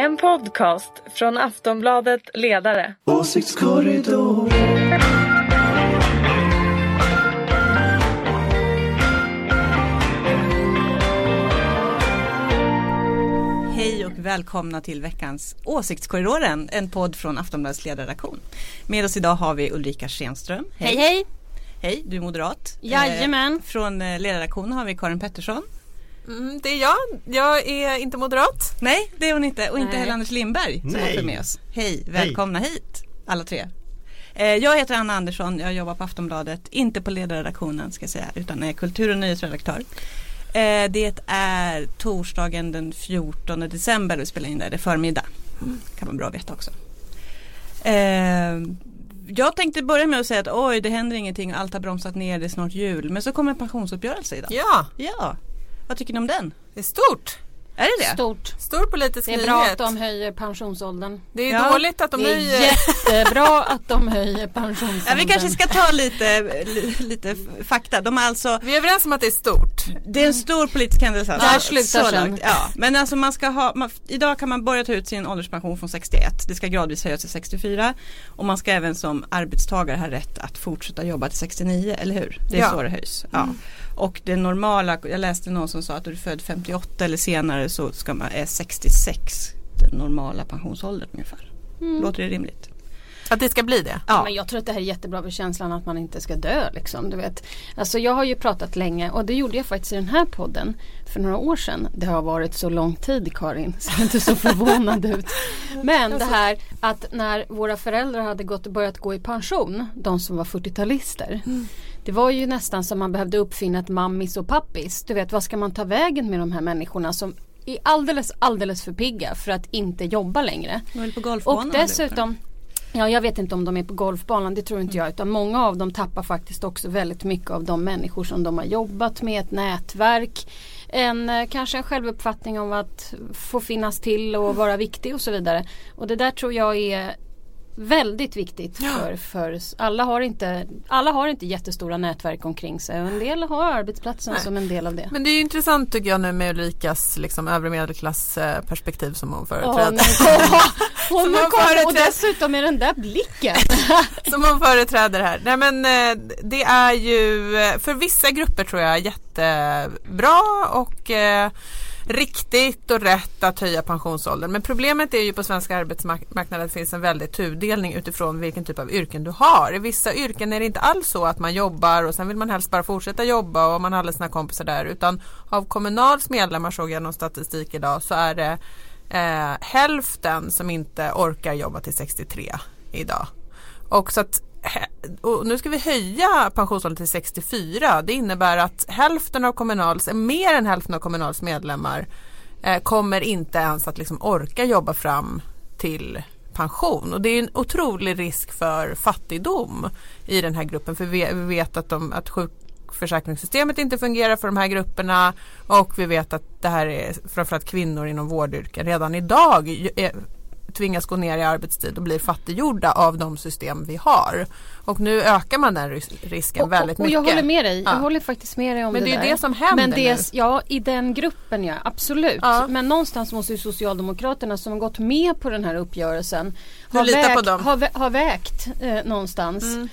En podcast från Aftonbladet Ledare. Åsiktskorridor. Hej och välkomna till veckans Åsiktskorridoren, en podd från Aftonbladets ledarredaktion. Med oss idag har vi Ulrika Schenström. Hej hej! Hej, du är moderat. Jajamän. Eh, från eh, ledarredaktionen har vi Karin Pettersson. Mm, det är jag. Jag är inte moderat. Nej, det är hon inte. Och inte heller Anders Lindberg som Nej. också är med oss. Hej, välkomna hit alla tre. Eh, Jag heter Anna Andersson, jag jobbar på Aftonbladet, inte på ledarredaktionen ska jag säga, utan är kultur och nyhetsredaktör. Eh, Det är torsdagen den 14 december vi spelar in det, det är förmiddag. kan man bra veta också. Eh, Jag tänkte börja med att säga att oj, det händer ingenting, allt har bromsat ner, det är snart jul. Men så kommer en pensionsuppgörelse idag. Ja, Ja, vad tycker ni om den? det är stort. Är det det? Stort. Stor politisk Det är nyhet. bra att de höjer pensionsåldern. Det är Ja. dåligt att de Det är höjer. jättebra att de höjer pensionsåldern. Ja, vi kanske ska ta lite, li- lite fakta. De har alltså, Vi är överens om att det är stort. det är en stor politisk händelse. Där slutar så sen. långt. Ja, men alltså man ska ha, man, idag kan man börja ta ut sin ålderspension från 61. Det ska gradvis höjas till 64. Och man ska även som arbetstagare ha rätt att fortsätta jobba till 69, eller hur? Det är Ja. så det höjs. Ja. Och det normala, jag läste någon som sa att är du född 58 eller senare så ska man, är 66 den normala pensionsåldern ungefär. Låter det rimligt? Att det ska bli det. Ja. Men jag tror att det här är jättebra för känslan att man inte ska dö. Liksom, du vet. Alltså, jag har ju pratat länge och det gjorde jag faktiskt i den här podden för några år sedan. Det har varit så lång tid Karin, ser inte så förvånad ut. Men det här att när våra föräldrar hade gått och börjat gå i pension, de som var 40-talister. Det var ju nästan som man behövde uppfinna ett mammis och pappis. Du vet, vad ska man ta vägen med de här människorna som är alldeles, alldeles för pigga för att inte jobba längre. De är på golfbanan Och dessutom Ja, jag vet inte om de är på golfbanan, det tror inte jag. Utan många av dem tappar faktiskt också väldigt mycket av de människor som de har jobbat med, ett nätverk. En, eh, kanske en självuppfattning om att få finnas till och vara viktig och så vidare. Och det där tror jag är väldigt viktigt för, för alla, har inte, alla har inte jättestora nätverk omkring sig och en del har arbetsplatsen Nej. som en del av det. Men det är intressant tycker jag nu med Ulrikas liksom, övre medelklassperspektiv som hon företräder. kom. Hon Som har kommit och dessutom med den där blicken. som hon företräder här. Nej men eh, det är ju eh, för vissa grupper tror jag jättebra och eh, riktigt och rätt att höja pensionsåldern. Men problemet är ju på svenska arbetsmarknaden att det finns en väldig tudelning utifrån vilken typ av yrken du har. I vissa yrken är det inte alls så att man jobbar och sen vill man helst bara fortsätta jobba och man har alla sina kompisar där utan av Kommunals medlemmar såg jag någon statistik idag så är det eh, hälften som inte orkar jobba till 63 idag. Och så att och nu ska vi höja pensionsåldern till 64. Det innebär att hälften av Kommunals, mer än hälften av Kommunals medlemmar eh, kommer inte ens att liksom orka jobba fram till pension. Och det är en otrolig risk för fattigdom i den här gruppen. För vi, vi vet att, de, att sjukförsäkringssystemet inte fungerar för de här grupperna och vi vet att det här är framförallt kvinnor inom vårdyrken redan idag är, tvingas gå ner i arbetstid och blir fattiggjorda av de system vi har. Och nu ökar man den ris- risken Och, väldigt och, och mycket. jag håller med dig. Jag Ja. håller faktiskt med dig om Men det det är där. det som händer Men det, nu. Ja, i den gruppen ja, absolut. Ja. Men någonstans måste ju Socialdemokraterna som har gått med på den här uppgörelsen ha, vägt, dem? ha, vä- ha vägt eh, någonstans Mm.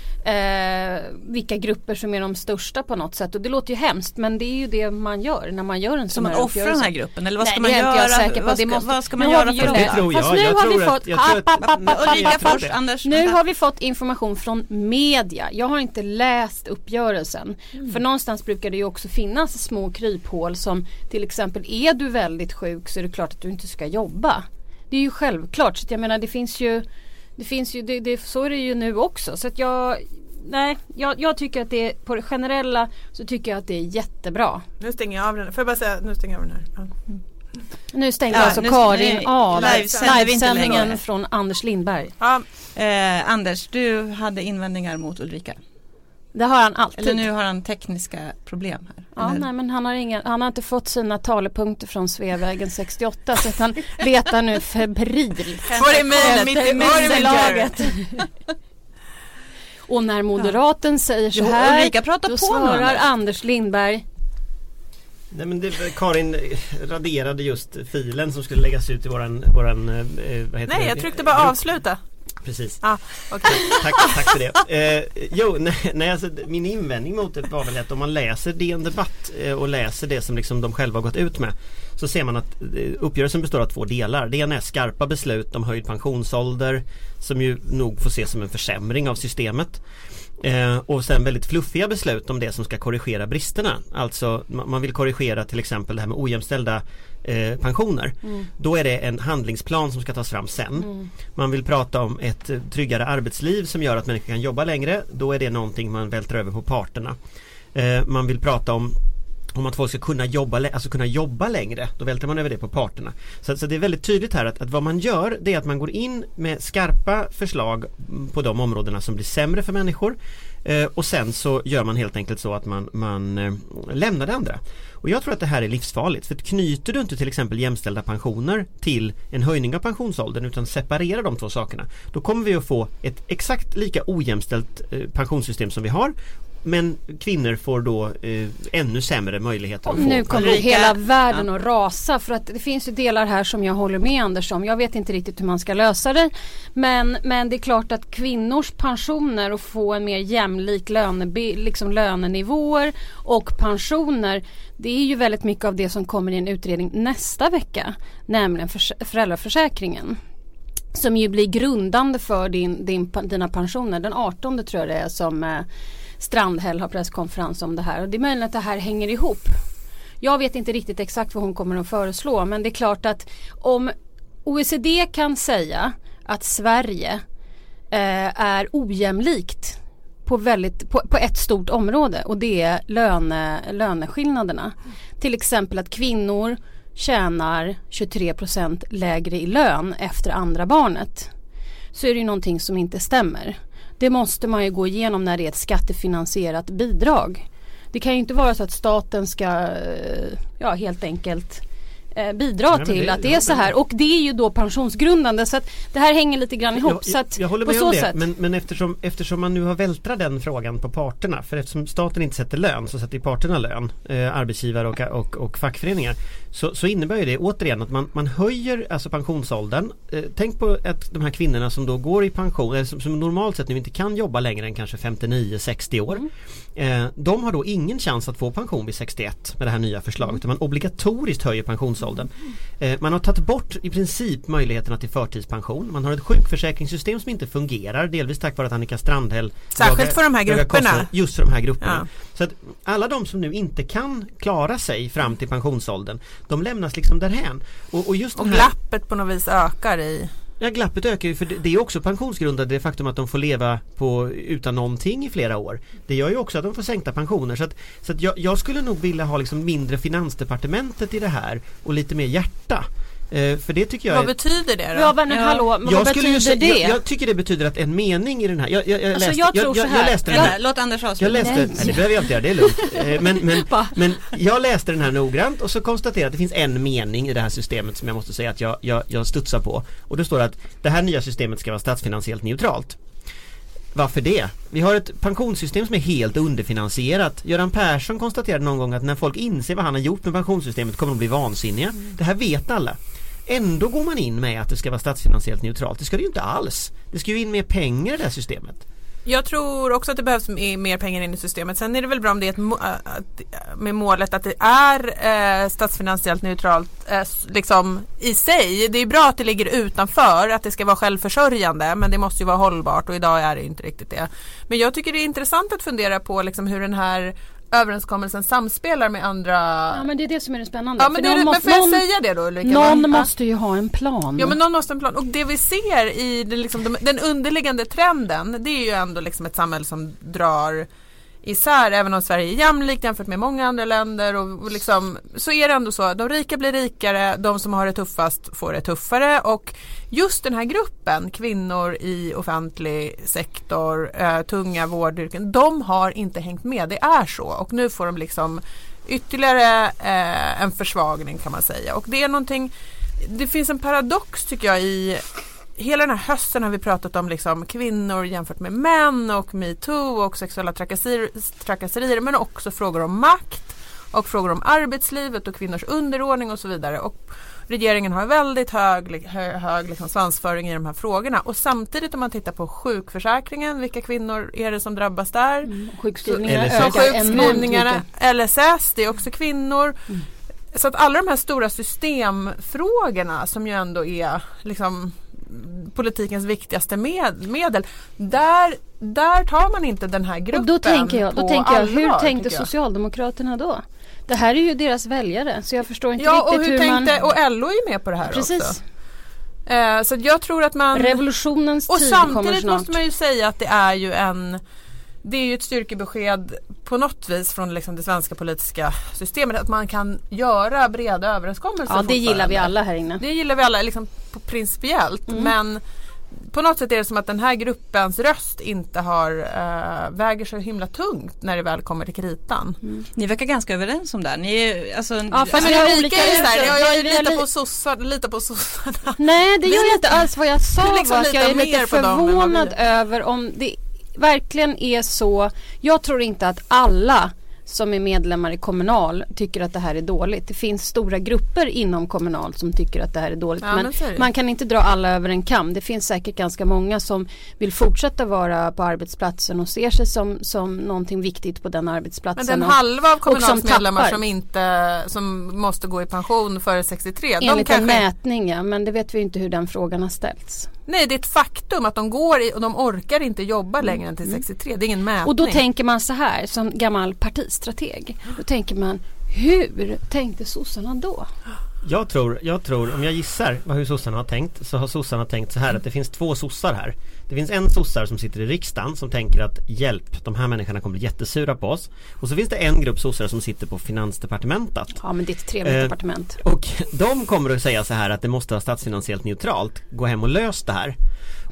eh, vilka grupper som är de största på något sätt. Och det låter ju hemskt men det är ju det man gör när man gör en Ska sån man här offra den uppgörelse. här gruppen eller vad Nej, ska det man är göra? inte jag säker på. Vad Det ska, måste- vad ska man göra för det. Det tror jag. Fast nu jag har vi fått- jag Ulrika jag det. Anders. Nu har vi fått information från media. Jag har inte läst uppgörelsen. Mm. För någonstans brukar det ju också finnas små kryphål som till exempel är du väldigt sjuk så är det klart att du inte ska jobba. Det är ju självklart. Så jag menar det finns ju, det finns ju det, det, så är det ju nu också. Så att jag, nej, jag, jag tycker att det är, på det generella så tycker jag att det är jättebra. Nu stänger jag av den. Får jag bara säga, nu stänger jag av den här. Ja. Nu stängde Ja, alltså nu- Karin nej, av livesändningen längre. från Anders Lindberg. Ja, Eh, Anders, du hade invändningar mot Ulrika. Det har han alltid. Eller nu har han tekniska problem här. Ja, Eller? nej, men han har, ingen, han har inte fått sina talepunkter från Sveavägen 68 så att han letar nu febrilt Var är mejlet? är mejlet? underlaget. Och när moderaten säger så Jo, här Ulrika, prata då på nu, svarar. Anders Lindberg Nej men det, Karin raderade just filen som skulle läggas ut i våran, våran eh, vad heter Nej, det? jag tryckte bara avsluta. Precis. Ah, okay. tack, tack för det. Eh, jo, nej, nej, alltså, min invändning mot det var väl att om man läser DN Debatt eh, och läser det som liksom de själva gått ut med så ser man att eh, uppgörelsen består av två delar. Det ena är skarpa beslut om höjd pensionsålder som ju nog får ses som en försämring av systemet. Eh, och sen väldigt fluffiga beslut om det som ska korrigera bristerna. Alltså man vill korrigera till exempel det här med ojämställda eh, pensioner. Mm. Då är det en handlingsplan som ska tas fram sen. Mm. Man vill prata om ett eh, tryggare arbetsliv som gör att människor kan jobba längre. Då är det någonting man vältrar över på parterna. Eh, man vill prata om om att folk ska kunna jobba, alltså kunna jobba längre. Då välter man över det på parterna. Så, så det är väldigt tydligt här att, att, vad man gör det är att man går in med skarpa förslag mm, på de områdena som blir sämre för människor. Eh, och sen så gör man helt enkelt så att man, man eh, lämnar det andra. Och jag tror att det här är livsfarligt. För knyter du inte till exempel jämställda pensioner till en höjning av pensionsåldern utan separerar de två sakerna. Då kommer vi att få ett exakt lika ojämställt eh, pensionssystem som vi har men kvinnor får då eh, ännu sämre möjligheter. Och nu kommer hela världen ja. att rasa för att det finns ju delar här som jag håller med Anders om. Jag vet inte riktigt hur man ska lösa det. Men, men det är klart att kvinnors pensioner och få en mer jämlik löne, liksom lönenivåer och pensioner. Det är ju väldigt mycket av det som kommer i en utredning nästa vecka. Nämligen för, föräldraförsäkringen som ju blir grundande för din, din, dina pensioner. Den 18 tror jag det är som eh, Strandhäll har presskonferens om det här och det är möjligt att det här hänger ihop. Jag vet inte riktigt exakt vad hon kommer att föreslå men det är klart att om OECD kan säga att Sverige eh, är ojämlikt på, väldigt, på, på, ett stort område och det är löne, löneskillnaderna. Till exempel att kvinnor tjänar 23% lägre i lön efter andra barnet. Så är det ju någonting som inte stämmer. Det måste man ju gå igenom när det är ett skattefinansierat bidrag. Det kan ju inte vara så att staten ska eh, ja, helt enkelt eh, bidra Nej, till det, att det är så här och det är ju då pensionsgrundande så att det här hänger lite grann ihop. Jag, så att jag håller med om det sätt. men, men eftersom, eftersom man nu har vältrat den frågan på parterna för eftersom staten inte sätter lön så sätter parterna lön eh, arbetsgivare och, och, och fackföreningar så, så innebär ju det återigen att man, man höjer alltså pensionsåldern. Eh, tänk på att de här kvinnorna som då går i pension, eller som, som normalt sett nu inte kan jobba längre än kanske 59-60 år. Mm. Eh, de har då ingen chans att få pension vid 61 med det här nya förslaget. Mm. Man obligatoriskt höjer pensionsåldern. Eh, man har tagit bort i princip möjligheterna till förtidspension. Man har ett sjukförsäkringssystem som inte fungerar delvis tack vare att Annika Strandhäll Särskilt jagar, för de här grupperna. Just för de här grupperna. Ja. Så att alla de som nu inte kan klara sig fram till pensionsåldern de lämnas liksom därhän. Och, och, just och glappet på något vis ökar i Ja glappet ökar ju för det, är också pensionsgrundande det faktum att de får leva på, utan någonting i flera år. Det gör ju också att de får sänkta pensioner så att, så att jag, jag skulle nog vilja ha liksom mindre finansdepartementet i det här och lite mer hjärta. Eh, för det tycker jag Vad är... betyder det då? Ja men ja. hallå, vad jag betyder säga, det? Jag, jag, tycker det betyder att en mening i den här Jag, jag, jag alltså, läste, jag tror jag, jag, jag läste den här, Låt Anders avsluta Jag läste, nej. nej det behöver jag inte göra, det är lugnt eh, men, men, men jag läste den här noggrant och så konstaterade att det finns en mening i det här systemet som jag måste säga att jag, jag, jag studsar på Och då står det att det här nya systemet ska vara statsfinansiellt neutralt varför det? Vi har ett pensionssystem som är helt underfinansierat. Göran Persson konstaterade någon gång att när folk inser vad han har gjort med pensionssystemet kommer de bli vansinniga. Mm. Det här vet alla. Ändå går man in med att det ska vara statsfinansiellt neutralt. Det ska det ju inte alls. Det ska ju in mer pengar i det här systemet. Jag tror också att det behövs mer pengar in i systemet. Sen är det väl bra om det är ett, äh, äh, med målet att det är eh, statsfinansiellt neutralt eh, liksom i sig. Det är bra att det ligger utanför, att det ska vara självförsörjande men det måste ju vara hållbart och idag är det inte riktigt det. Men jag tycker det är intressant att fundera på liksom hur den här överenskommelsen samspelar med andra Ja men det är det som är det spännande. Ja, men, det, men får jag någon, säga det då Ulrika? Någon man, måste ju ha en plan. Ja men någon måste ha en plan och det vi ser i den, liksom, den underliggande trenden det är ju ändå liksom ett samhälle som drar isär även om Sverige är jämlikt jämfört med många andra länder och, och liksom, så är det ändå så de rika blir rikare, de som har det tuffast får det tuffare och just den här gruppen kvinnor i offentlig sektor, eh, tunga vårdyrken, de har inte hängt med, det är så och nu får de liksom ytterligare eh, en försvagning kan man säga och det är någonting det finns en paradox tycker jag i hela den här hösten har vi pratat om liksom kvinnor jämfört med män och metoo och sexuella trakasserier, trakasserier men också frågor om makt och frågor om arbetslivet och kvinnors underordning och så vidare. Och regeringen har väldigt hög, hög, liksom svansföring i de här frågorna och samtidigt om man tittar på sjukförsäkringen, vilka kvinnor är det som drabbas där? Mm, sjukskrivningarna LSS. ökar enormt Sjukskrivningarna. LSS, det är också kvinnor. Mm. Så att alla de här stora systemfrågorna som ju ändå är liksom politikens viktigaste med, medel. Där, där tar man inte den här gruppen Och då tänker jag, då tänker jag allvar, hur tänkte. Socialdemokraterna då? Det här är ju deras väljare så jag förstår inte Ja och riktigt hur hur, tänkte, man... och LO är ju med på det här Precis. också. Eh, så jag tror att man Revolutionens Och tid kommer samtidigt snart. måste man ju säga att det är ju en det är ju ett styrkebesked på något vis från liksom det svenska politiska systemet att man kan göra breda överenskommelser Ja det gillar vi alla här inne. Det gillar vi alla liksom på principiellt Mm. men på något sätt är det som att den här gruppens röst inte har äh, väger så himla tungt när det väl kommer till kritan. Ni verkar ganska överens om det här. Ni är, alltså, Ja, fast alltså, vi har Ulrika olika är ju så här, jag, jag litar li- på sossar, litar på sossarna. Nej det gör jag inte alls. Vad jag sa liksom var att jag är lite förvånad över om det verkligen är så. Jag tror inte att alla som är medlemmar i Kommunal tycker att det här är dåligt. Det finns stora grupper inom Kommunal som tycker att det här är dåligt. Ja, men men man kan inte dra alla över en kam. Det finns säkert ganska många som vill fortsätta vara på arbetsplatsen och ser sig som, som någonting viktigt på den Men arbetsplatsen. den och- halva av Kommunals som medlemmar tappar. som inte som måste gå i pension före 63. De Enligt en kanske, mätning ja, men det vet vi inte hur den frågan har ställts. Nej det är ett faktum att de går i, och de orkar inte jobba längre än till 63. Det är ingen mätning. Och då tänker man så här som gammal partistrateg. Då tänker man hur tänkte sossarna då? Jag tror, jag tror, om jag gissar vad hur sossarna har tänkt så har sossarna tänkt så här att det finns två sossar här. Det finns en sossar som sitter i riksdagen som tänker att hjälp, de här människorna kommer bli jättesura på oss. Och så finns det en grupp sossar som sitter på Finansdepartementet. Ja men det är ett trevligt Eh, departement. Och de kommer att säga så här att det måste vara statsfinansiellt neutralt. Gå hem och lös det här.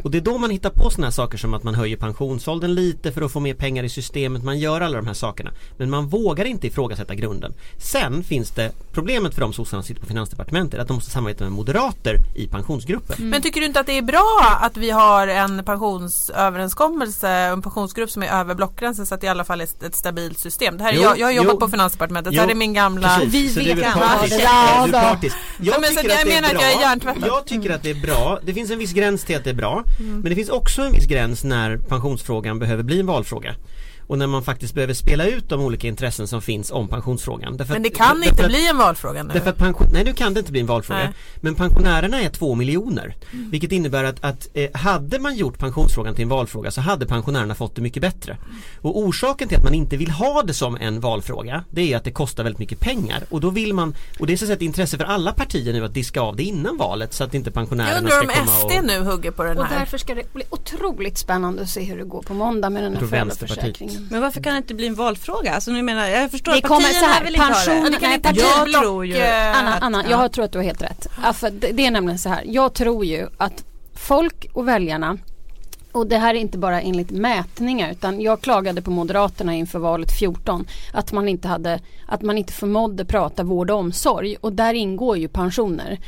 Och det är då man hittar på sådana här saker som att man höjer pensionsåldern lite för att få mer pengar i systemet. Man gör alla de här sakerna. Men man vågar inte ifrågasätta grunden. Sen finns det problemet för de sossarna som sitter på Finansdepartementet att de måste samarbeta med moderater i pensionsgrupper. Men tycker du inte att det är bra att vi har en pensionsöverenskommelse en pensionsgrupp som är över blockgränsen så att det i alla fall är ett- ett stabilt system? Det här är, Jo, jag, jag har jobbat jo. på Finansdepartementet, Jo, det här är min gamla... Precis, Vi så vet du är partisk. Ja, du är men jag är menar att jag är hjärntvättad. Jag tycker att det är bra. Det finns en viss gräns till att det är bra. Mm. Men det finns också en viss gräns när pensionsfrågan behöver bli en valfråga. Och när man faktiskt behöver spela ut de olika intressen som finns om pensionsfrågan. Därför Men det att- kan därför inte att- bli en valfråga nu. Därför att pension, nej nu kan det inte bli en valfråga. Nej. Men pensionärerna är två miljoner. Vilket innebär att, att eh, hade man gjort pensionsfrågan till en valfråga så hade pensionärerna fått det mycket bättre. Och orsaken till att man inte vill ha det som en valfråga det är att det kostar väldigt mycket pengar. Och då vill man, och det är så att ett intresse för alla partier nu att diska av det innan valet så att inte jag pensionärerna undrar ska om komma SD och... nu hugger på den Och här. därför ska det bli otroligt spännande att se hur det går på måndag med den här Jag föräldraförsäkringen. Men varför kan det inte bli en valfråga? Alltså nu menar jag förstår Det att kommer partierna så här, vill inte ha pension- det. Nej, Jag tror ju Anna, att- Anna ja. jag tror att du har helt rätt. Ja, det är nämligen så här. Jag tror ju att folk och väljarna och det här är inte bara enligt mätningar utan jag klagade på Moderaterna inför valet 14 att man inte hade att man inte förmådde prata vård och omsorg och där ingår ju pensioner.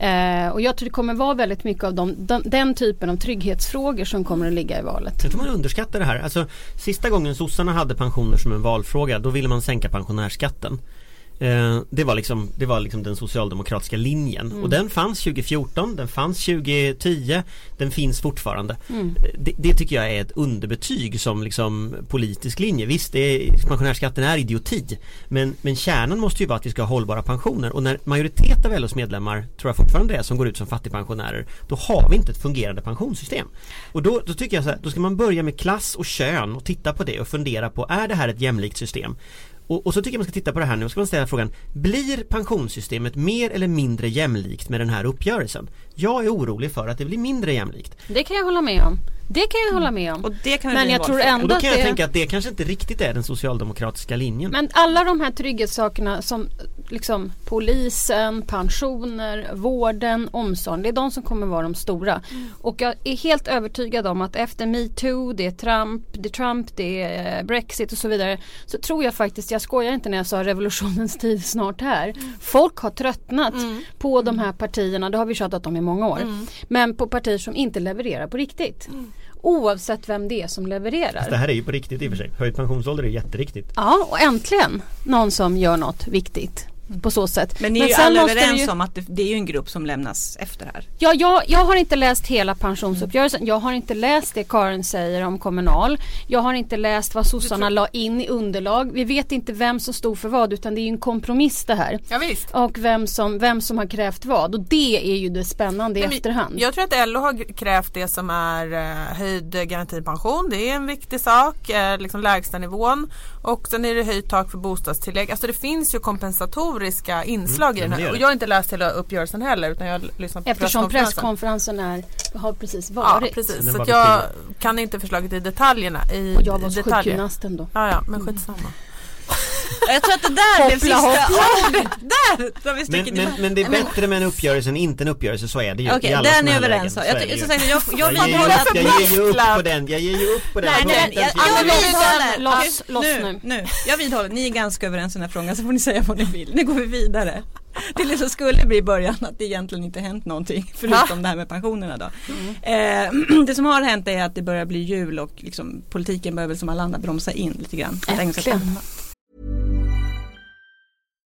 Eh, och jag tror det kommer vara väldigt mycket av de, den, den typen av trygghetsfrågor som kommer att ligga i valet. Jag tror man underskattar det här. Alltså, sista gången sossarna hade pensioner som en valfråga då ville man sänka pensionärsskatten. Eh, det var liksom, det var liksom den socialdemokratiska linjen Mm. och den fanns 2014, den fanns 2010, den finns fortfarande. Mm. Eh, Det, det tycker jag är ett underbetyg som liksom politisk linje. Visst, det är, pensionärsskatten är idioti men, men kärnan måste ju vara att vi ska ha hållbara pensioner och när majoritet av LOs medlemmar, tror jag fortfarande är, som går ut som fattigpensionärer då har vi inte ett fungerande pensionssystem. Och då, då tycker jag så här, då ska man börja med klass och kön och titta på det och fundera på är det här ett jämlikt system? Och, och så tycker jag man ska titta på det här nu och ska man ställa frågan Blir pensionssystemet mer eller mindre jämlikt med den här uppgörelsen? Jag är orolig för att det blir mindre jämlikt. Det kan jag hålla med om. Det kan jag hålla med om. Och det kan Men jag tror ändå Och då att kan jag det... tänka att det kanske inte riktigt är den socialdemokratiska linjen. Men alla de här trygghetssakerna som liksom polisen, pensioner, vården, omsorgen. Det är de som kommer vara de stora. Och jag är helt övertygad om att efter metoo, det är Trump, det är Trump, det är Brexit och så vidare. Så tror jag faktiskt, jag skojar inte när jag sa revolutionens tid snart här. Folk har tröttnat på de här partierna, det har vi tjatat om i många år. Men på partier som inte levererar på riktigt. Oavsett vem det är som levererar. Det här är ju på riktigt i och för sig. Höjd pensionsålder är jätteriktigt. Ja, och äntligen någon som gör något viktigt på så sätt. Men ni är ju sen alla överens ju- om att det, det är ju en grupp som lämnas efter här. Ja, jag, jag har inte läst hela pensionsuppgörelsen. Jag har inte läst det Karin säger om Kommunal. Jag har inte läst vad sossarna la in i underlag. Vi vet inte vem som stod för vad utan det är ju en kompromiss det här. Ja, visst. Och vem som, vem som har krävt vad. Och det är ju det spännande i Nej, men efterhand. Jag tror att LO har krävt det som är eh, höjd garantipension. Det är en viktig sak, eh, liksom lägsta nivån. Och sen är det höjt tak för bostadstillägg. Alltså det finns ju kompensatoriska inslag i Mm, den det gör här. Och jag har inte läst hela uppgörelsen heller utan jag har lyssnat på Eftersom presskonferensen. presskonferensen är, har precis Ja varit. precis, Den så var att jag kan inte förslaget i detaljerna. I och jag var detaljer. sjukgymnasten då. Ja, ja, men skitsamma. Jag tror att det där blev sista ordet. Där! Vi Men, men, men det är bättre med en uppgörelse än inte en uppgörelse, så är det ju. Okej, alla den är överens om. Så Jag, jag, jag, jag, jag ger, ju vidhåller upp, att jag ger ju upp på den, jag ger ju upp på den Nej, nej, punkten. jag, till vidhåller. Loss, Okej, loss nu, nu. nu. Jag vidhåller, ni är ganska överens i den här frågan så får ni säga vad ni vill. Nu går vi vidare. Det liksom skulle bli början att det egentligen inte hänt någonting förutom det här med pensionerna då. Eh, det som har hänt är att det börjar bli jul och liksom, politiken börjar väl som alla andra bromsa in lite grann. Äntligen.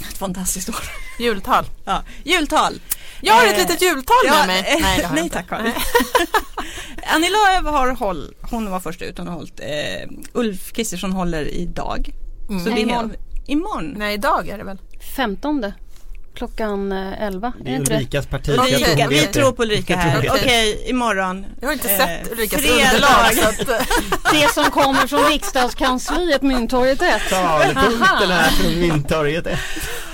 Ett fantastiskt år. Jultal. Ja. Jultal. Jag har ett Eh, litet jultal Ja, med mig. eh, Nej, det har nej tack Karin. Annie Lööf har håll, hon var först ut, hon har hållit. Eh, Ulf Kristersson håller idag. Mm. Så det Nej, är imorgon. imorgon. Nej, idag är det väl? 15 klockan eh, 11. Det är? Ulrikas parti. Ulrika, vi tror på Ulrika här. Okej, det. imorgon. Jag har inte Eh, sett Ulrikas underlag. Det som kommer från riksdagskansliet, Mynttorget 1. Talepunkten här från Mynttorget ett.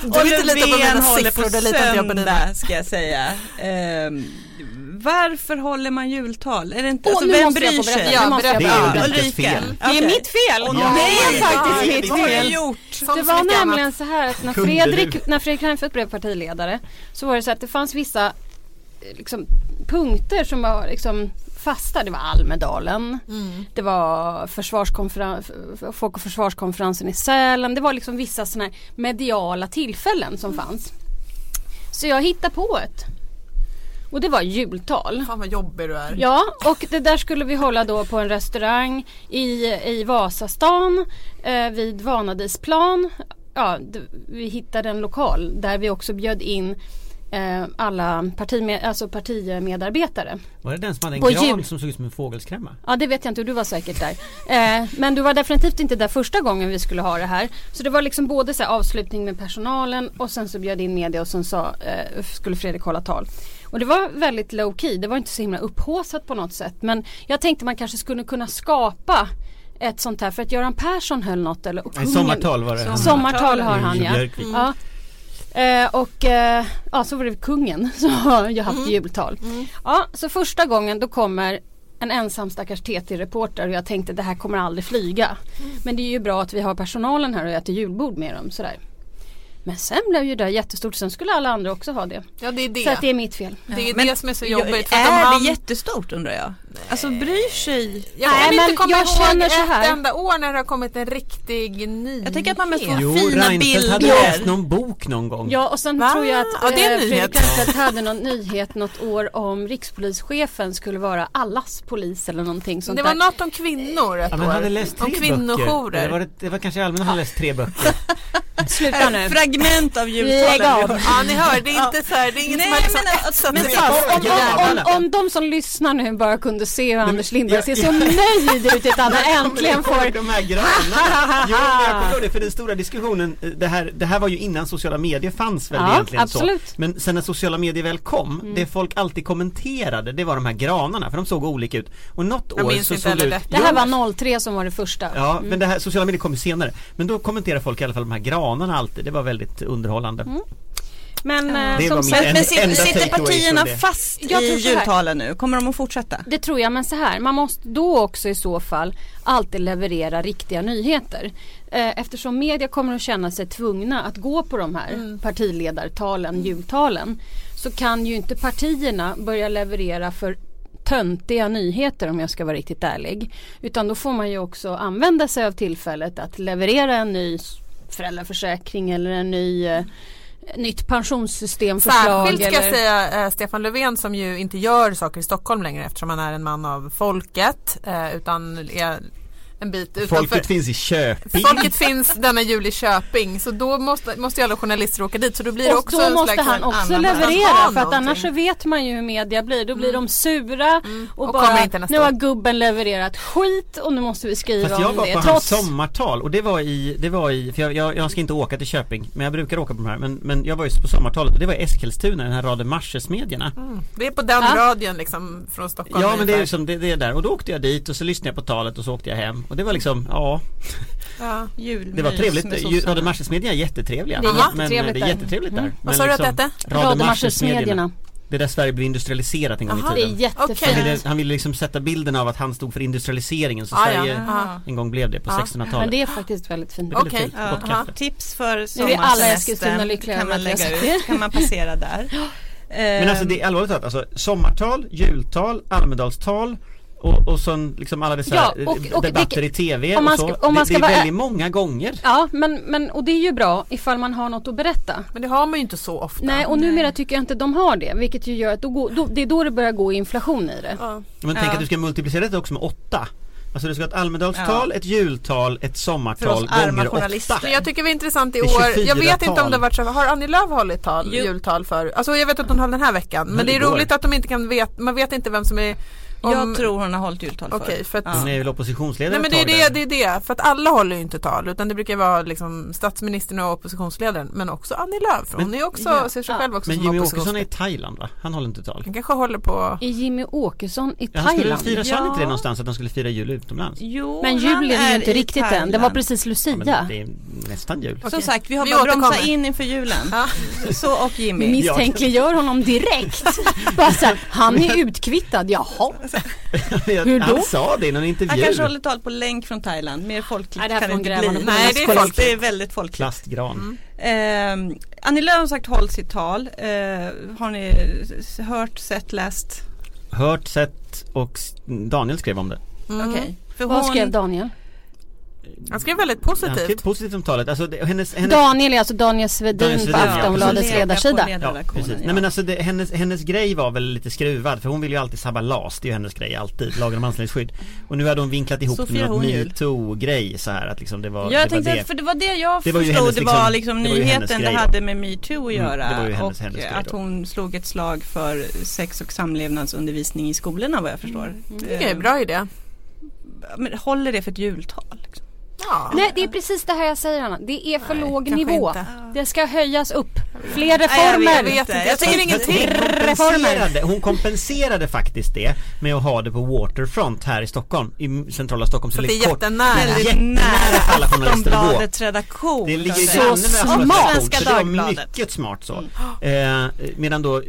Du vill inte lita på mina Löfven håller siffror, på du litar inte jag på dina. söndag ska jag säga. Ehm, varför håller man jultal? Är det inte, Åh, alltså, vem bryr sig? Ja, Det berätta. är. Ulrikas fel. Det är mitt fel! Åh, det nej, är faktiskt mitt fel. jag gjort? som Det var nämligen annat. så här att när Fredrik, när Fredrik Reinfeldt blev partiledare så var det så att det fanns vissa eh, liksom, punkter som var liksom fasta. Det var Almedalen, Mm. det var försvarskonferens, Folk och försvarskonferensen i Sälen. Det var liksom vissa sådana här mediala tillfällen som fanns. Så jag hittade på ett. Och det var jultal. Fan vad jobbig du är. Ja, och det där skulle vi hålla då på en restaurang i, i Vasastan eh, vid Vanadisplan. Ja, vi hittade en lokal där vi också bjöd in eh, alla partimed, alltså partimedarbetare. Var det den som hade en På gran jul. som såg ut som en fågelskrämma? Ja det vet jag inte, du var säkert där. Eh, men du var definitivt inte där första gången vi skulle ha det här. Så det var liksom både så här avslutning med personalen och sen så bjöd in media och sen sa, eh, skulle Fredrik hålla tal. Och det var väldigt low key, det var inte så himla upphaussat på något sätt. Men jag tänkte man kanske skulle kunna skapa ett sånt här för att Göran Persson höll något eller och kungen- sommartal var det. Sommartal har han ja. Björkvik. ja. Eh, och eh, ja, så var det kungen som har haft Mm. jultal. Ja, så första gången då kommer en ensam stackars TT-reporter och jag tänkte det här kommer aldrig flyga. Mm. Men det är ju bra att vi har personalen här och äter julbord med dem sådär. Men sen blev ju det jättestort, sen skulle alla andra också ha det. Ja det är det. Så att det är mitt fel. Det är Men- det som är så Jo, jobbigt. Om är han, det jättestort undrar jag? Alltså bryr sig? jag kan Nej, inte men komma jag ihåg ett här. enda år när det har kommit en riktig nyhet. Jag tänker att man mest får Jo, fina Reinfeldt hade bilder. läst någon bok någon gång. Ja och sen Va? tror jag att Ja, det är en eh, Fredrik nyhet. Reinfeldt hade någon nyhet något år om rikspolischefen skulle vara allas polis eller någonting sånt Det var där. något om kvinnor ett Ja, men år. hade läst tre om böcker. kvinnojourer. Det var, det, det var kanske allmänt han hade läst tre böcker. Sluta nu. Fragment av Lägg jultalen. av. Ja ni hör, det är inte så här, det är inget Nej, som har liksom men, etsat men så-. Om, om, om, om de som lyssnar nu bara kunde se hur Anders Lindberg jag- ser så nöjd ut att han äntligen får de här granarna. Jo, jag kommer det för den stora diskussionen. eh, Det här, det här var ju innan sociala medier fanns väl Ja, egentligen absolut. så. Men sen när sociala medier väl kom, Mm. det folk alltid kommenterade det var de här granarna för de såg olika ut. Och något Jag år så såg heller ut det. Det här var 03 som var det första. Ja, men det här, sociala medier kom ju senare. Men då kommenterade folk i alla fall de här granarna alltid. Det var väldigt underhållande. Men Ja. eh, som sagt, en- Men sitter, partierna fast Jag i jultalen nu? Kommer de att fortsätta? Det tror jag, men så här, man måste då också i så fall alltid leverera riktiga nyheter. Eh, Eftersom media kommer att känna sig tvungna att gå på de här partiledartalen, jultalen. Så kan ju inte partierna börja leverera för töntiga nyheter om jag ska vara riktigt ärlig. Utan då får man ju också använda sig av tillfället att leverera en ny föräldraförsäkring eller en ny eh, nytt pensionssystemförslag. Särskilt ska jag eller... säga eh, Stefan Löfven som ju inte gör saker i Stockholm längre eftersom han är en man av folket eh, utan är en bit utanför. Folket finns i Köping. Folket finns denna jul i Köping så då måste, måste ju alla journalister åka dit så då blir det Och också då en måste slags han också leverera för att annars så vet man ju hur media blir. Då blir de sura och, Och bara nu har år." gubben levererat skit och nu måste vi skriva Fast jag om var det. på Trots hans sommartal och det var i, det var i, för jag, jag, jag ska inte åka till Köping men jag brukar åka på de här men, men jag var ju på sommartalet och det var i Eskilstuna, den här raden Marsesmedjorna Det är på den Ja. radion liksom från Stockholm Ja men det är liksom, det, det är där och då åkte jag dit och så lyssnade jag på talet och så åkte jag hem och det var liksom, ja ja. Julmys det var trevligt. Marsesmedjorna är jättetrevliga Det är men jättetrevligt det är där. jättetrevligt där Mm. Men Vad sa du att det liksom, hette? Radio Rademarsesmedierna. Marsesmedjorna Det är där Sverige blev industrialiserat en gång Jaha. i Det är tiden jättefint. Okej. han ville, han ville liksom sätta bilden av att han stod för industrialiseringen så Ah, ja. Sverige Ah. en gång blev det på Ja. 1600-talet Men det är faktiskt väldigt fint. Det Okej. fint, Ja. Aha. Tips för Nu är alla sommarsemestern kan man lägga ut, kan man passera där. Men alltså det är allvarligt talat, alltså sommartal, jultal, Almedalstal och, och sen liksom alla dessa Ja, och- och debatter det- i TV om man och så. ska- om man det, ska det är vara- väldigt många gånger. Ja men, men och det är ju bra ifall man har något att berätta. Men det har man ju inte så ofta. Nej och numera tycker jag inte de har det vilket ju gör att då går, då, det är då det börjar gå inflation i det. Ja. Men tänk Ja. att du ska multiplicera det också med åtta. Alltså du ska ha ett Almedalstal, ett jultal, ett För sommartal gånger journalister. åtta. Men jag tycker det är intressant i Det är år. 24 Jag vet inte om tal. det har varit så. Har Annie Lööf hållit tal, jultal för? Alltså jag vet att hon höll den här veckan. Men, Men det är igår. roligt att de inte kan veta, man vet inte vem som är om, Jag tror hon har hållit jultal för. Okej, för att Hon är väl oppositionsledare Nej men det är det, det är det. För att alla håller ju inte tal utan det brukar vara liksom statsministern och oppositionsledaren men också Annie Lööf. för Hon Men- är också, Ja. ser sig Ja. själv också Men som Jimmy Åkesson är i Thailand va? Han håller inte tal. Han kanske håller på Är Jimmy Åkesson i Ja, han skulle Thailand? fira, han inte det Ja. någonstans att han skulle fira jul utomlands? Jo, Men julen är ju inte riktigt än. Det var Thailand. precis Ja, Lucia. men det är nästan jul. Som Okej. sagt, vi har Vi bara bromsat in inför julen. Ja. Så och Jimmy. Misstänkliggör honom direkt. Bara så här, han är utkvittad, jaha. Hur då? Han sa det i någon Han intervju. kanske håller tal på länk från Thailand. Mer folkligt Nej, det här kan det inte bli. Nej, det är folk, det är väldigt folkligt. Plastgran. Eh, Annie Lööf har sagt håll sitt tal. Eh, har ni hört, sett, läst? Hört, sett och Daniel skrev om det. Mm. Okej. För Vad hon- skrev Daniel? Han skrev väldigt Han skrev positivt. positivt om talet. Alltså det, hennes, hennes Daniel är alltså Daniel Svedin Daniel på Svedin, ja. Aftonbladets på ledarsida. Ja, precis. ja. Nej men alltså det, hennes, hennes grej var väl lite skruvad för hon vill ju alltid sabba LAS, det är ju hennes grej alltid, lagen om anställningsskydd. Och nu hade hon vinklat ihop Så det med metoo-grej så här att liksom det var, det Jag var tänkte, det. för det var det jag Det var förstod, hennes det var liksom- liksom det var nyheten det hade med metoo att Mm, göra det var ju hennes- och hennes grej att hon slog ett slag för sex och samlevnadsundervisning i skolorna vad jag förstår. Mm. Det är Eh, bra idé. Men håller det för ett jultal? Liksom? Ja. Nej det är precis det här jag säger Anna. Det är för Nej, låg nivå. inte. Det ska höjas upp. Fler Nej, jag reformer. vet inte. Jag Jag säger tycker ingenting. Hon kompenserade, hon kompenserade faktiskt det med att ha det på Waterfront här i Stockholm, i centrala Stockholm. Så det är jättenära. Jättenära nära för alla journalister att gå. Redaktion. Det ligger så granne med. Aftonbladets redaktion, Svenska så det var mycket smart så. Eh, medan då eh,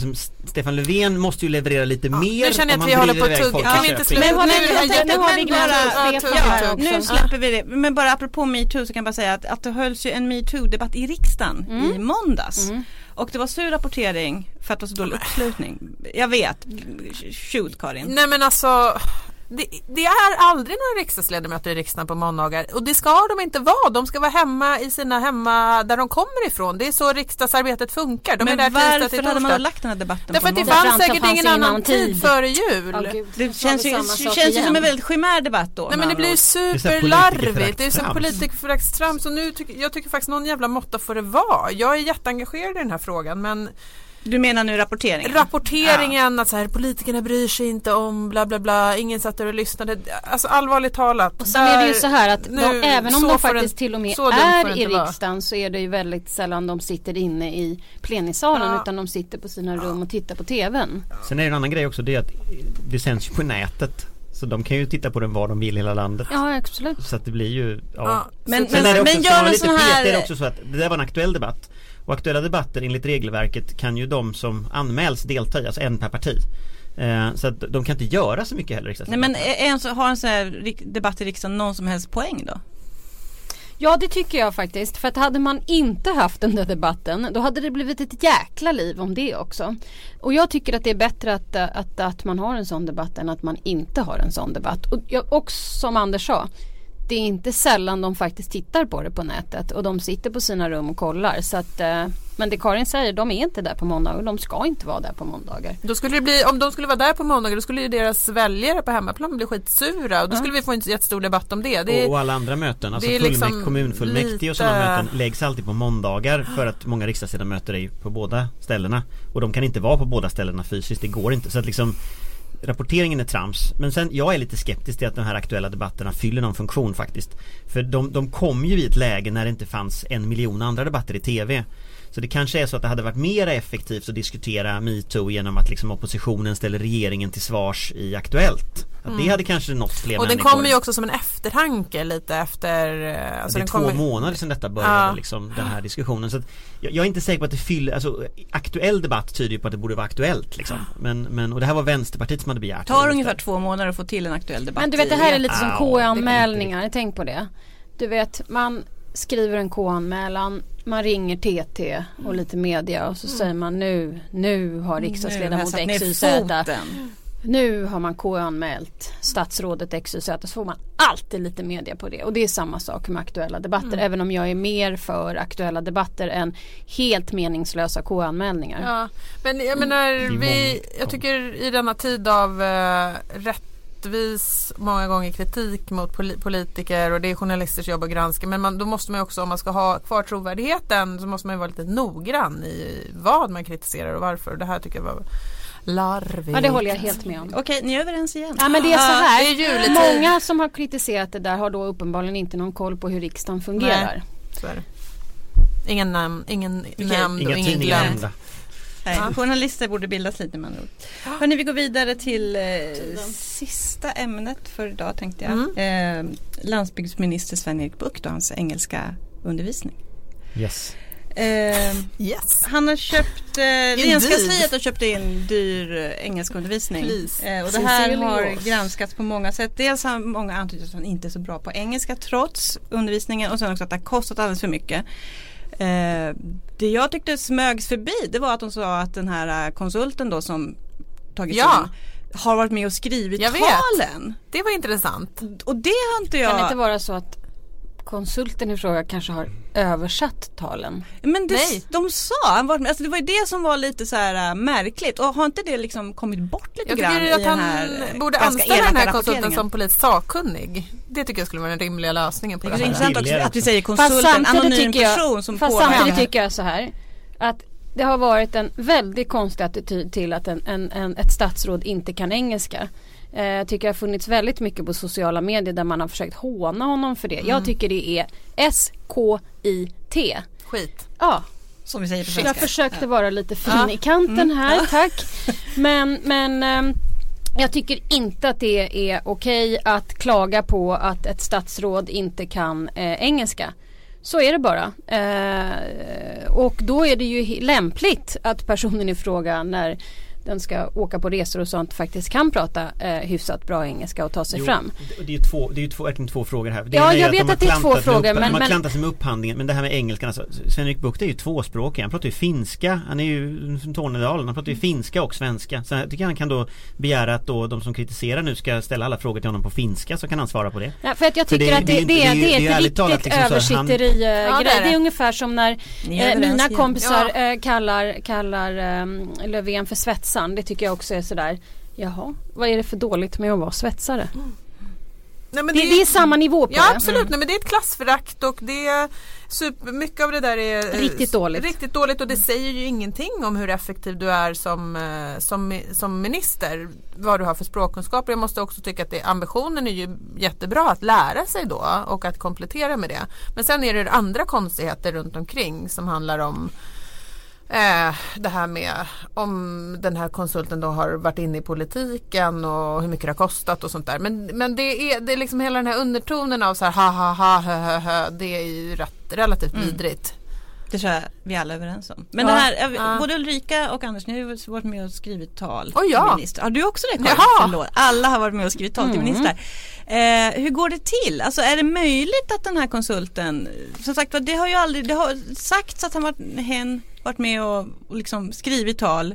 som Stefan Löfven måste ju leverera lite mer Nu känner jag att vi håller på att tugga. folk Kan vi inte sluta? Men Nu jag nu har vi Ja. Nu släpper vi det. Men bara apropå metoo så kan jag bara säga att, att det hölls ju en metoo-debatt i riksdagen i måndags. Och det var sur rapportering för att det var så dålig uppslutning. Jag vet. Shoot Karin. Nej men alltså det, det är aldrig några riksdagsledamöter i riksdagen på måndagar och det ska de inte vara. De ska vara hemma i sina hemma där de kommer ifrån. Det är så riksdagsarbetet funkar. De är Men där tisdag varför hade man lagt den här debatten Därför att det fanns säkert fanns ingen annan tid tid. före jul. Gud, Det så känns ju, känns ju igen. som en väldigt skimär debatt då. Nej men det blir ju så superlarvigt. Det är så politikerföraktstrams. nu tycker jag tycker faktiskt någon jävla måtta får det vara. Jag är jätteengagerad i den här frågan men Du menar nu rapporteringen? rapporteringen att så här, politikerna bryr sig inte om bla bla bla, ingen satt där och lyssnade. Alltså allvarligt talat. Och sen är det ju där- så här att nu, de, även om de faktiskt det- till och med är i inte vara. riksdagen så är det ju väldigt sällan de sitter inne i plenisalen Ja. utan de sitter på sina rum och tittar på TVn. Sen är det en annan grej också, det är att det sänds ju på nätet. Så de kan ju titta på den var de vill i hela landet. Ja absolut. Så att det blir ju, ja. Ja. Men, Sen men, är det också, men gör en lite sån här är det också så att det där var en aktuell debatt. Och aktuella debatter enligt regelverket kan ju de som anmäls delta i, alltså en per parti. Eh, så att de kan inte göra så mycket heller Nej men är en, så- har en sån här debatt i riksdagen någon som helst poäng då? Ja det tycker jag faktiskt. För att hade man inte haft den där debatten då hade det blivit ett jäkla liv om det också. Och jag tycker att det är bättre att, att, att man har en sån debatt än att man inte har en sån debatt. Och, jag, och som Anders sa, det är inte sällan de faktiskt tittar på det på nätet och de sitter på sina rum och kollar. Så att, eh, men det Karin säger, de är inte där på måndagar och de ska inte vara där på måndagar. Då skulle det bli, om de skulle vara där på måndagar då skulle ju deras väljare på hemmaplan bli skitsura och då skulle vi få en jättestor debatt om det. det Och, och alla andra möten, alltså är fullmäkt, liksom kommunfullmäktige och sådana lite- möten läggs alltid på måndagar för att många riksdagsledamöter är på båda ställena. Och de kan inte vara på båda ställena fysiskt, det går inte. Så att liksom Rapporteringen är trams men sen jag är lite skeptisk till att de här aktuella debatterna fyller någon funktion faktiskt. För de, de kom ju i ett läge när det inte fanns en miljon andra debatter i TV. Så det kanske är så att det hade varit mer effektivt att diskutera metoo genom att liksom oppositionen ställer regeringen till svars i Aktuellt. Att Det hade kanske nått fler Mm. och den människor. kommer ju också som en eftertanke lite efter eh, alltså det är den två kommer, månader sedan detta började Ja. liksom, den här diskussionen. Så att jag, jag är inte säker på att det fyller, alltså aktuell debatt tyder ju på att det borde vara aktuellt liksom. Men, men och det här var Vänsterpartiet som hade begärt Det tar det. ungefär två månader att få till en aktuell debatt. Men du vet det här är lite som KU-anmälningar, tänk på det. Du vet man skriver en KU-anmälan, man ringer TT och lite media och så säger man nu, nu har riksdagsledamot XYZ nu har man KU-anmält statsrådet XYZ så får man alltid lite media på det. Och det är samma sak med aktuella debatter även om jag är mer för aktuella debatter än helt meningslösa KU-anmälningar. Ja, men jag menar vi, jag tycker i denna tid av eh, rättvis många gånger kritik mot poli- politiker och det är journalisters jobb att granska men man, då måste man också om man ska ha kvar trovärdigheten så måste man ju vara lite noggrann i vad man kritiserar och varför det här tycker jag var larvigt. Ja det håller jag helt med om. Okej, ni är överens igen. Ja men det är så här. det är. Många som har kritiserat det där har då uppenbarligen inte någon koll på hur riksdagen fungerar. Så är det. Ingen namn, ingen nämnd och ingen glömd. Nej, Ja. Journalister borde bildas lite med andra ord. Hörrni, vi går vidare till eh, sista ämnet för idag tänkte jag. Mm. Eh, landsbygdsminister Sven-Erik Bucht och hans engelska undervisning. Yes. Eh, Yes. han har köpt, eh. Regeringskansliet har köpt in dyr eh, engelskundervisning. Eh, och det här har granskats på många sätt. Dels har många antytt att han inte är så bra på engelska trots undervisningen och sen också att det har kostat alldeles för mycket. Eh, det jag tyckte smögs förbi det var att de sa att den här eh, konsulten då som tagits Ja. in har varit med och skrivit Jag vet. talen. Det var intressant. Och det har inte jag... Kan det inte vara så att konsulten i fråga kanske har översatt talen? Men det, Nej. de sa, han var, alltså det var ju det som var lite så här äh, märkligt och har inte det liksom kommit bort lite Jag grann tycker i att han här borde anställa den här konsulten som politisk sakkunnig. Det tycker jag skulle vara den rimliga lösningen på Det är det så här. intressant också att vi säger konsulten, samtidigt anonym tycker jag- person som Fast påverkar. samtidigt tycker jag så här att det har varit en väldigt konstig attityd till att en, en, en, ett statsråd inte kan engelska. Eh, Jag tycker det har funnits väldigt mycket på sociala medier där man har försökt håna honom för det. Mm. Jag tycker det är S-K-I-T. Skit. Ja, Som vi säger på jag svenska. försökte vara lite fin Ja. i kanten här, tack. Men, men ehm, jag tycker inte att det är okej att klaga på att ett statsråd inte kan eh, engelska. Så är det bara. Eh, och då är det ju lämpligt att personen i fråga när den ska åka på resor och sånt faktiskt kan prata eh, hyfsat bra engelska och ta sig Jo, fram. Det det är ju två, det är ju två, verkligen två frågor här. Det Ja, jag att vet de har att det är två frågor, upp- men- De har men- klantat sig med upphandlingen men det här med engelskan alltså, Sven-Erik Bucht är ju tvåspråkig, han pratar ju finska, han är ju från Tornedalen, han pratar ju finska och svenska. Så jag tycker han kan då begära att då de som kritiserar nu ska ställa alla frågor till honom på finska så kan han svara på det. Ja, för att jag För tycker det- att det är det, det, det är det det är ju är ett riktigt liksom översitteri Ja, det är grej. Det det. är ungefär som när eh, mina kompisar eh, kallar, kallar eh, Löfven för svetsaren. Det tycker jag också är sådär Jaha, vad är det för dåligt med att vara svetsare? Nej, men Det, det är samma nivå på Ja det. absolut, Nej, men det är ett klassförakt och det är super, mycket av det där är eh, Riktigt dåligt. Riktigt dåligt och det säger ju ingenting om hur effektiv du är som, eh, som, som minister. Vad du har för språkkunskaper. Jag måste också tycka att det, ambitionen är ju jättebra att lära sig då och att komplettera med det. Men sen är det andra konstigheter runt omkring som handlar om Eh, det här med om den här konsulten då har varit inne i politiken och hur mycket det har kostat och sånt där. Men, men det är, det är liksom hela den här undertonen av så här ha ha ha hö, hö, hö, det är ju rätt, relativt Mm. vidrigt. Det tror jag vi alla är överens om. Men Ja. det här, Ja. både Ulrika och Anders, ni har ju varit med och skrivit tal till ja. ministrar. Har du också det Karin? Förlåt. Alla har varit med och skrivit tal till Mm. ministrar. Eh, hur går det till? Alltså är det möjligt att den här konsulten, som sagt var, det har ju aldrig, det har sagts att han varit, hen varit med och, liksom skrivit tal.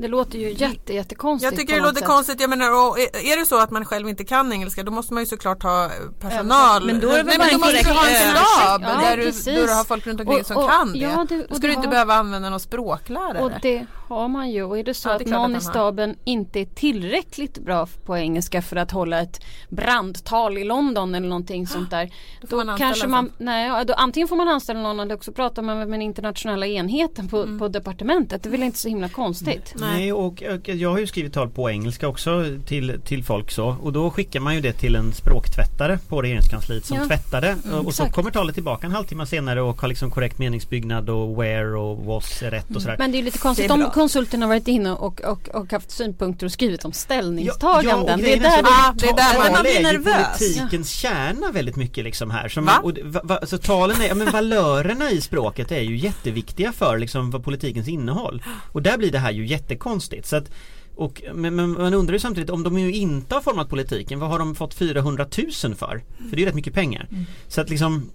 Det låter ju jätte, jättekonstigt Jag tycker det låter sätt. konstigt. Jag menar, och är det så att man själv inte kan engelska då måste man ju såklart ha personal. Men då är det väl Nej, men en då måste du ha en stab översättning. där, Ja, du, där du har folk runt omkring Och- som och- kan det. ja, det- och då ska du inte har- behöva använda någon språklärare. Och det har man ju och är det så Ja, det är att någon att i staben inte är tillräckligt bra på engelska för att hålla ett brandtal i London eller någonting sånt där. Då Då, kanske man, nej, ja, då, antingen får man anställa någon eller också pratar man med den internationella enheten på, Mm. på departementet. Det är väl inte så himla konstigt. Nej. Nej, och, och jag har ju skrivit tal på engelska också till, till folk så och då skickar man ju det till en språktvättare på regeringskansliet som Ja. tvättar det och så exakt. kommer talet tillbaka en halvtimme senare och har liksom korrekt meningsbyggnad och where och was är rätt och sådär. Men det är lite konstigt om konsulten har varit inne och, och, och haft synpunkter och skrivit om Ja, ställningstaganden. och det är där så- det Ah, det är där man- blir ju nervös. politikens kärna väldigt mycket liksom här. Som, Va? och, va, va, så talen är, ja, men valörerna i språket är ju jätteviktiga för liksom politikens innehåll. Och där blir det här ju jättekonstigt. Så att, och, men, men man undrar ju samtidigt om de ju inte har format politiken, vad har de fått 400 000 för? För det är ju rätt mycket pengar. Så att liksom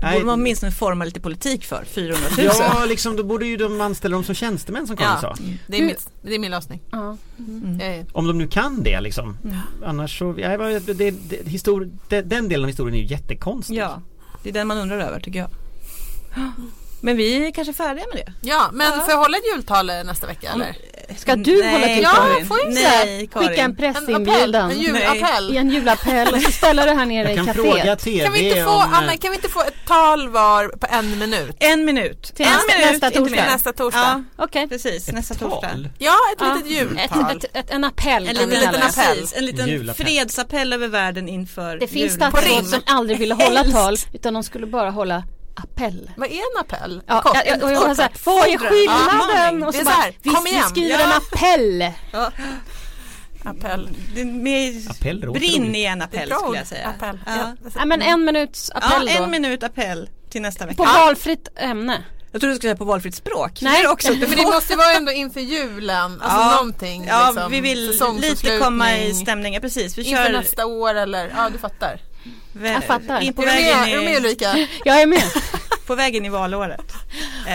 Det borde man åtminstone forma lite politik för, 400 000. Ja, liksom då borde ju de anställa dem som tjänstemän som Karin Ja. sa. Det är, mitt, det är min lösning. Ja. Eh, Om de nu kan det liksom. Annars så, ja, det, det, det, histor, det, den delen av historien är ju jättekonstig. Ja, det är den man undrar över tycker jag. Men vi är kanske färdiga med det. Ja, men får jag hålla ett jultal eh, nästa vecka eller? Ska du Nej, hålla till Ja, Karin? får jag Nej, Karin. Skicka en En appell, pressinbjudan en julappell. i en julappell och så ställa det här nere i Jag kan kaféet. fråga TV Kan vi inte få, om... eh, Anna, kan vi inte få ett tal var på en minut? En minut. Till en nästa- minut, nästa torsdag. Nästa torsdag. Ja, Okej. precis. ett nästa tal? torsdag. Ja, ett Ja. litet Ett, jultal. ett, ett, en appell En vi liten, liten appell. precis, en liten Julappell. fredsappell över världen inför Det finns statsråd som aldrig ville hålla tal utan de skulle bara hålla appell. Vad är en appell? Ja, Kort, jag, jag, jag kort. vad är skillnaden? Ja, Och det så är bara, så här, vi, kom vi skriver Ja. en appell. Appell. Det är med Appell brinn i en appell skulle jag säga. Appell. Ja. Ja. Ja men en minuts appell ja, då. en minut appell till nästa vecka. På valfritt ämne. Jag trodde du skulle säga på valfritt språk. Nej. Det också Men det måste vara ändå inför julen, alltså Ja. någonting. Ja, liksom, vi vill lite komma i stämningen. Precis, vi Inför kör nästa år eller, ja du fattar. Jag fattar. in på Är med, är du med i, Ulrika? Jag är med. på vägen i valåret.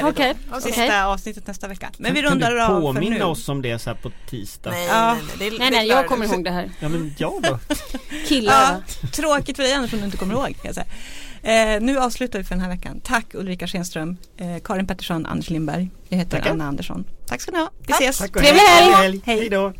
Okej, då. okej. Sista avsnittet nästa vecka. Men vi rundar av för påminna nu. oss om det så här på tisdag? Nej, Ja. nej, nej, det, Nej nej jag kommer ihåg det här. Ja men jag då? Killar Ja, tråkigt för dig Anders om du inte kommer ihåg. Kan jag säga. Eh, nu avslutar vi för den här veckan. Tack Ulrika Schenström, eh, Karin Pettersson, Anders Lindberg. Jag heter Tackar. Anna Andersson. Tack ska ni ha. Vi Tack. ses. Tack Trevlig helg! Hej. Hej då!